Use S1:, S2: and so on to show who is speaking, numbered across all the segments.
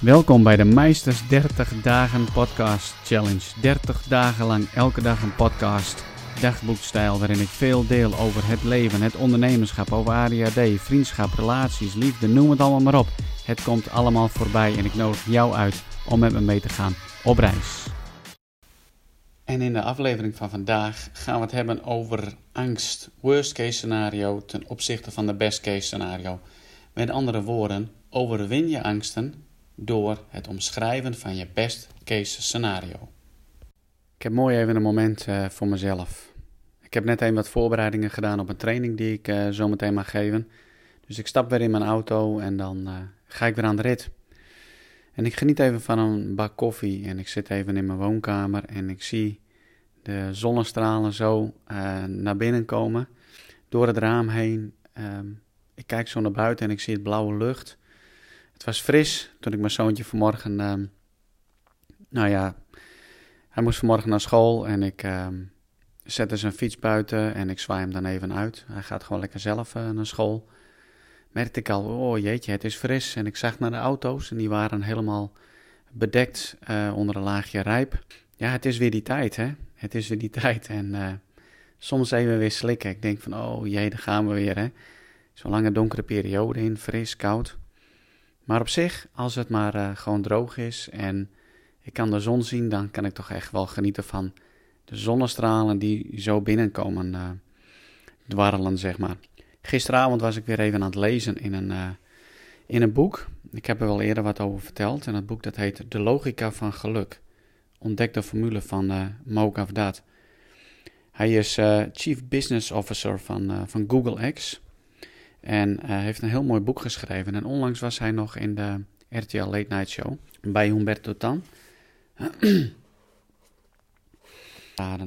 S1: Welkom bij de Meisters 30 Dagen Podcast Challenge. 30 dagen lang elke dag een podcast, dagboekstijl waarin ik veel deel over het leven, het ondernemerschap, over ADHD, vriendschap, relaties, liefde, noem het allemaal maar op. Het komt allemaal voorbij en ik nodig jou uit om met me mee te gaan op reis. En in de aflevering van vandaag gaan we het hebben over angst, worst case scenario ten opzichte van de best case scenario. Met andere woorden, overwin je angsten door het omschrijven van je best case scenario. Ik heb mooi even een moment uh, voor mezelf. Ik heb net even wat voorbereidingen gedaan op een training die ik uh, zo meteen mag geven. Dus ik stap weer in mijn auto en dan uh, ga ik weer aan de rit. En ik geniet even van een bak koffie en ik zit even in mijn woonkamer en ik zie de zonnestralen zo naar binnen komen door het raam heen. Um, ik kijk zo naar buiten en ik zie het blauwe lucht. Het was fris toen ik mijn zoontje vanmorgen. Uh, nou ja, hij moest vanmorgen naar school en ik uh, zette zijn fiets buiten en ik zwaai hem dan even uit. Hij gaat gewoon lekker zelf uh, naar school. Merkte ik al, oh jeetje, het is fris. En ik zag naar de auto's en die waren helemaal bedekt uh, onder een laagje rijp. Ja, het is weer die tijd, hè? Het is weer die tijd. En uh, soms even weer slikken. Ik denk van, oh jee, daar gaan we weer, hè? Zo'n lange donkere periode in, fris, koud. Maar op zich, als het maar uh, gewoon droog is en ik kan de zon zien, dan kan ik toch echt wel genieten van de zonnestralen die zo binnenkomen uh, dwarrelen, zeg maar. Gisteravond was ik weer even aan het lezen in een, uh, in een boek. Ik heb er wel eerder wat over verteld. En dat boek dat heet De Logica van Geluk. Ontdek de formule van uh, Mo. Hij is Chief Business Officer van, van Google X. En uh, heeft een heel mooi boek geschreven. En onlangs was hij nog in de RTL Late Night Show bij Humberto Tan.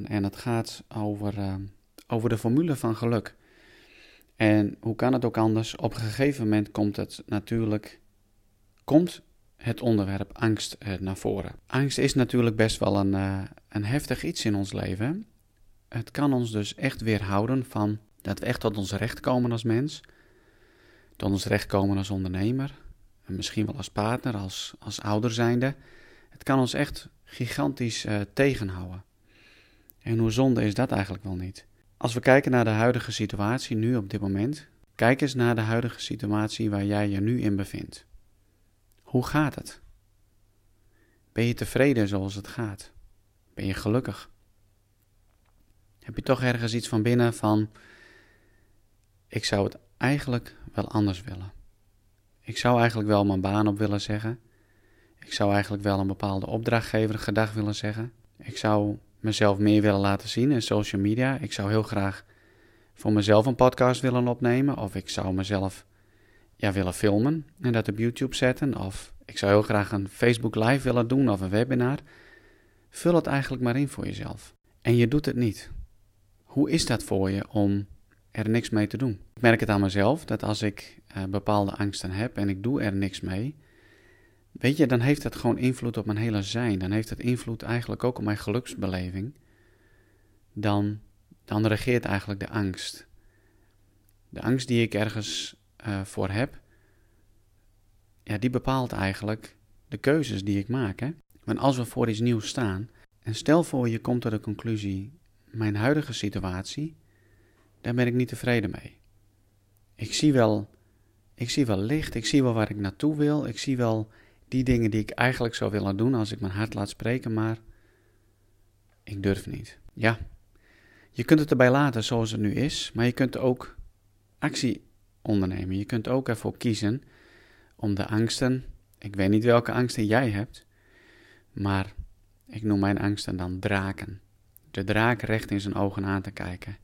S1: en het gaat over, uh, over de formule van geluk. En hoe kan het ook anders? Op een gegeven moment komt het natuurlijk komt het onderwerp angst uh, naar voren. Angst is natuurlijk best wel een, een heftig iets in ons leven. Het kan ons dus echt weerhouden van dat we echt tot ons recht komen als mens tot ons recht komen als ondernemer. En misschien wel als partner, als, als ouder zijnde. Het kan ons echt gigantisch uh, tegenhouden. En hoe zonde is dat eigenlijk wel niet? Als we kijken naar de huidige situatie nu op dit moment, kijk eens naar de huidige situatie waar jij je nu in bevindt. Hoe gaat het? Ben je tevreden zoals het gaat? Ben je gelukkig? Heb je toch ergens iets van binnen van: ik zou het eigenlijk wel anders willen. Ik zou eigenlijk wel mijn baan op willen zeggen. Ik zou eigenlijk wel een bepaalde opdrachtgever gedag willen zeggen. Ik zou mezelf meer willen laten zien in social media. Ik zou heel graag voor mezelf een podcast willen opnemen. Of ik zou mezelf ja, willen filmen en dat op YouTube zetten. Of ik zou heel graag een Facebook Live willen doen of een webinar. Vul het eigenlijk maar in voor jezelf. En je doet het niet. Hoe is dat voor je om er niks mee te doen. Ik merk het aan mezelf dat als ik uh, bepaalde angsten heb en ik doe er niks mee, weet je, dan heeft dat gewoon invloed op mijn hele zijn. Dan heeft het invloed eigenlijk ook op mijn geluksbeleving. Dan, dan regeert eigenlijk de angst. De angst die ik ergens uh, voor heb, ja, die bepaalt eigenlijk de keuzes die ik maak. Hè? Want als we voor iets nieuws staan, en stel voor je komt tot de conclusie, mijn huidige situatie, daar ben ik niet tevreden mee. Ik zie wel, ik zie wel licht, ik zie wel waar ik naartoe wil, ik zie wel die dingen die ik eigenlijk zou willen doen als ik mijn hart laat spreken, maar ik durf niet. Ja, je kunt het erbij laten zoals het nu is, maar je kunt ook actie ondernemen. Je kunt ook ervoor kiezen om de angsten, ik weet niet welke angsten jij hebt, maar ik noem mijn angsten dan draken. De draak recht in zijn ogen aan te kijken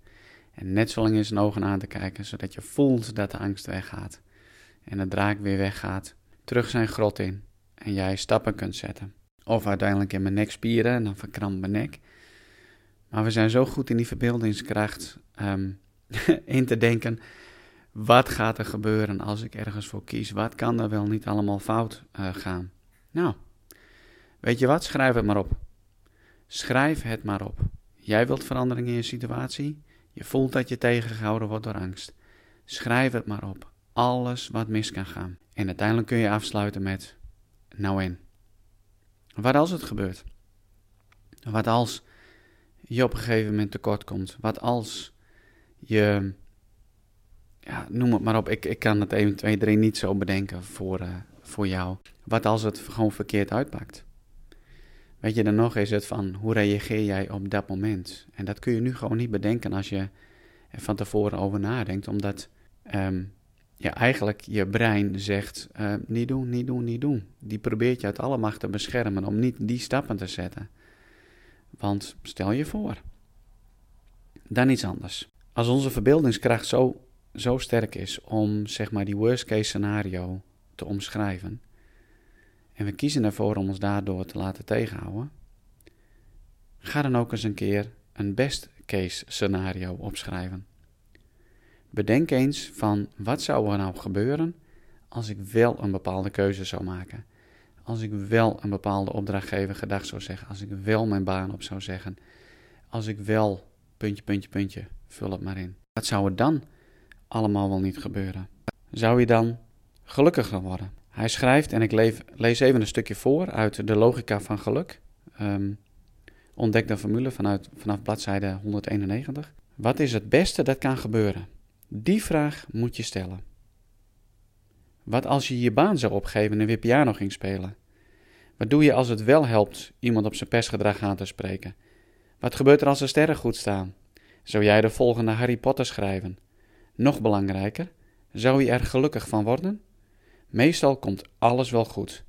S1: en net zo lang in zijn ogen aan te kijken, zodat je voelt dat de angst weggaat. En de draak weer weggaat, terug zijn grot in. En jij stappen kunt zetten. Of uiteindelijk in mijn nekspieren en dan verkrampt mijn nek. Maar we zijn zo goed in die verbeeldingskracht um, in te denken. Wat gaat er gebeuren als ik ergens voor kies? Wat kan er wel niet allemaal fout uh, gaan? Nou, weet je wat? Schrijf het maar op. Schrijf het maar op. Jij wilt verandering in je situatie? Je voelt dat je tegengehouden wordt door angst. Schrijf het maar op. Alles wat mis kan gaan. En uiteindelijk kun je afsluiten met: nou en? Wat als het gebeurt? Wat als je op een gegeven moment tekort komt? Wat als je, ja, noem het maar op, ik, ik kan het 1, 2, 3 niet zo bedenken voor, uh, voor jou. Wat als het gewoon verkeerd uitpakt? Weet je, dan nog is het van hoe reageer jij op dat moment? En dat kun je nu gewoon niet bedenken als je er van tevoren over nadenkt, omdat um, ja, eigenlijk je brein zegt: uh, niet doen, niet doen, niet doen. Die probeert je uit alle macht te beschermen om niet die stappen te zetten. Want stel je voor, dan iets anders. Als onze verbeeldingskracht zo, zo sterk is om zeg maar die worst case scenario te omschrijven, en we kiezen ervoor om ons daardoor te laten tegenhouden, ga dan ook eens een keer een best case scenario opschrijven. Bedenk eens van wat zou er nou gebeuren als ik wel een bepaalde keuze zou maken. Als ik wel een bepaalde opdrachtgever gedag zou zeggen. Als ik wel mijn baan op zou zeggen. Als ik wel puntje, puntje, puntje, vul het maar in. Wat zou er dan allemaal wel niet gebeuren? Zou je dan gelukkiger worden? Hij schrijft, en ik lees even een stukje voor uit De Logica van Geluk. Um, ontdek de formule vanuit, vanaf bladzijde 191. Wat is het beste dat kan gebeuren? Die vraag moet je stellen. Wat als je je baan zou opgeven en weer piano ging spelen? Wat doe je als het wel helpt iemand op zijn persgedrag aan te spreken? Wat gebeurt er als er sterren goed staan? Zou jij de volgende Harry Potter schrijven? Nog belangrijker, zou je er gelukkig van worden? Meestal komt alles wel goed.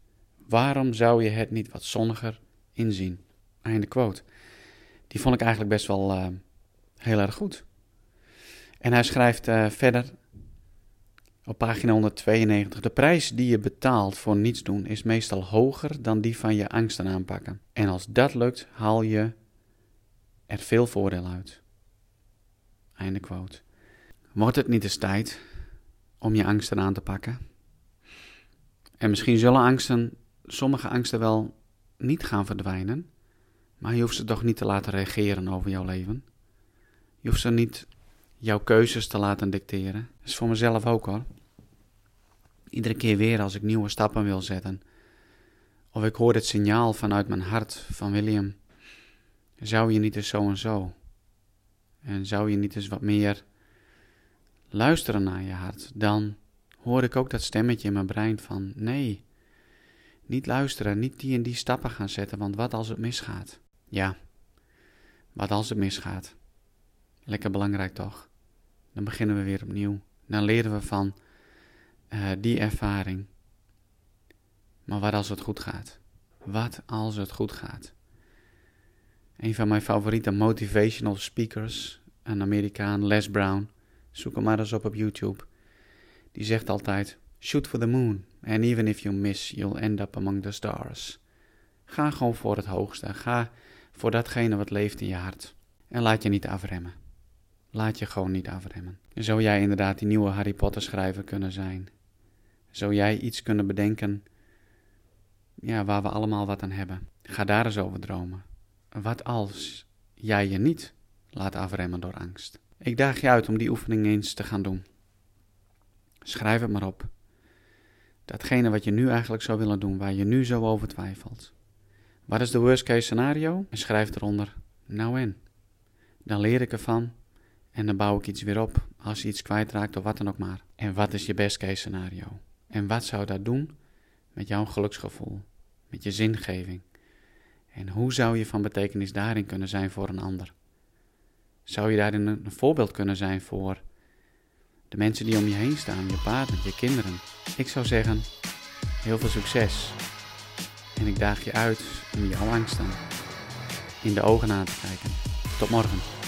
S1: Waarom zou je het niet wat zonniger inzien? Einde quote. Die vond ik eigenlijk best wel uh, heel erg goed. En hij schrijft uh, verder op pagina 192: De prijs die je betaalt voor niets doen is meestal hoger dan die van je angsten aanpakken. En als dat lukt, haal je er veel voordeel uit. Einde quote. Wordt het niet eens tijd om je angsten aan te pakken? En misschien zullen angsten, sommige angsten wel niet gaan verdwijnen, maar je hoeft ze toch niet te laten reageren over jouw leven. Je hoeft ze niet jouw keuzes te laten dicteren. Dat is voor mezelf ook hoor. Iedere keer weer als ik nieuwe stappen wil zetten. Of ik hoor het signaal vanuit mijn hart van William. Zou je niet eens zo en zo? En zou je niet eens wat meer luisteren naar je hart? Dan hoor ik ook dat stemmetje in mijn brein van nee. Niet luisteren, niet die en die stappen gaan zetten, want wat als het misgaat? Ja, wat als het misgaat? Lekker belangrijk toch? Dan beginnen we weer opnieuw. Dan leren we van uh, die ervaring. Maar wat als het goed gaat? Wat als het goed gaat? Een van mijn favoriete motivational speakers, een Amerikaan, Les Brown, zoek hem maar eens op op YouTube. Die zegt altijd: Shoot for the moon, and even if you miss, you'll end up among the stars. Ga gewoon voor het hoogste. Ga voor datgene wat leeft in je hart. En laat je niet afremmen. Laat je gewoon niet afremmen. Zou jij inderdaad die nieuwe Harry Potter schrijver kunnen zijn? Zou jij iets kunnen bedenken ja, waar we allemaal wat aan hebben? Ga daar eens over dromen. Wat als jij je niet laat afremmen door angst? Ik daag je uit om die oefening eens te gaan doen. Schrijf het maar op. Datgene wat je nu eigenlijk zou willen doen, waar je nu zo over twijfelt. Wat is de worst case scenario? En schrijf eronder, nou en. Dan leer ik ervan en dan bouw ik iets weer op als je iets kwijtraakt of wat dan ook maar. En wat is je best case scenario? En wat zou dat doen met jouw geluksgevoel, met je zingeving? En hoe zou je van betekenis daarin kunnen zijn voor een ander? Zou je daarin een voorbeeld kunnen zijn voor de mensen die om je heen staan, je partner, je kinderen? Ik zou zeggen, heel veel succes. En ik daag je uit om jouw angsten in de ogen aan te kijken. Tot morgen.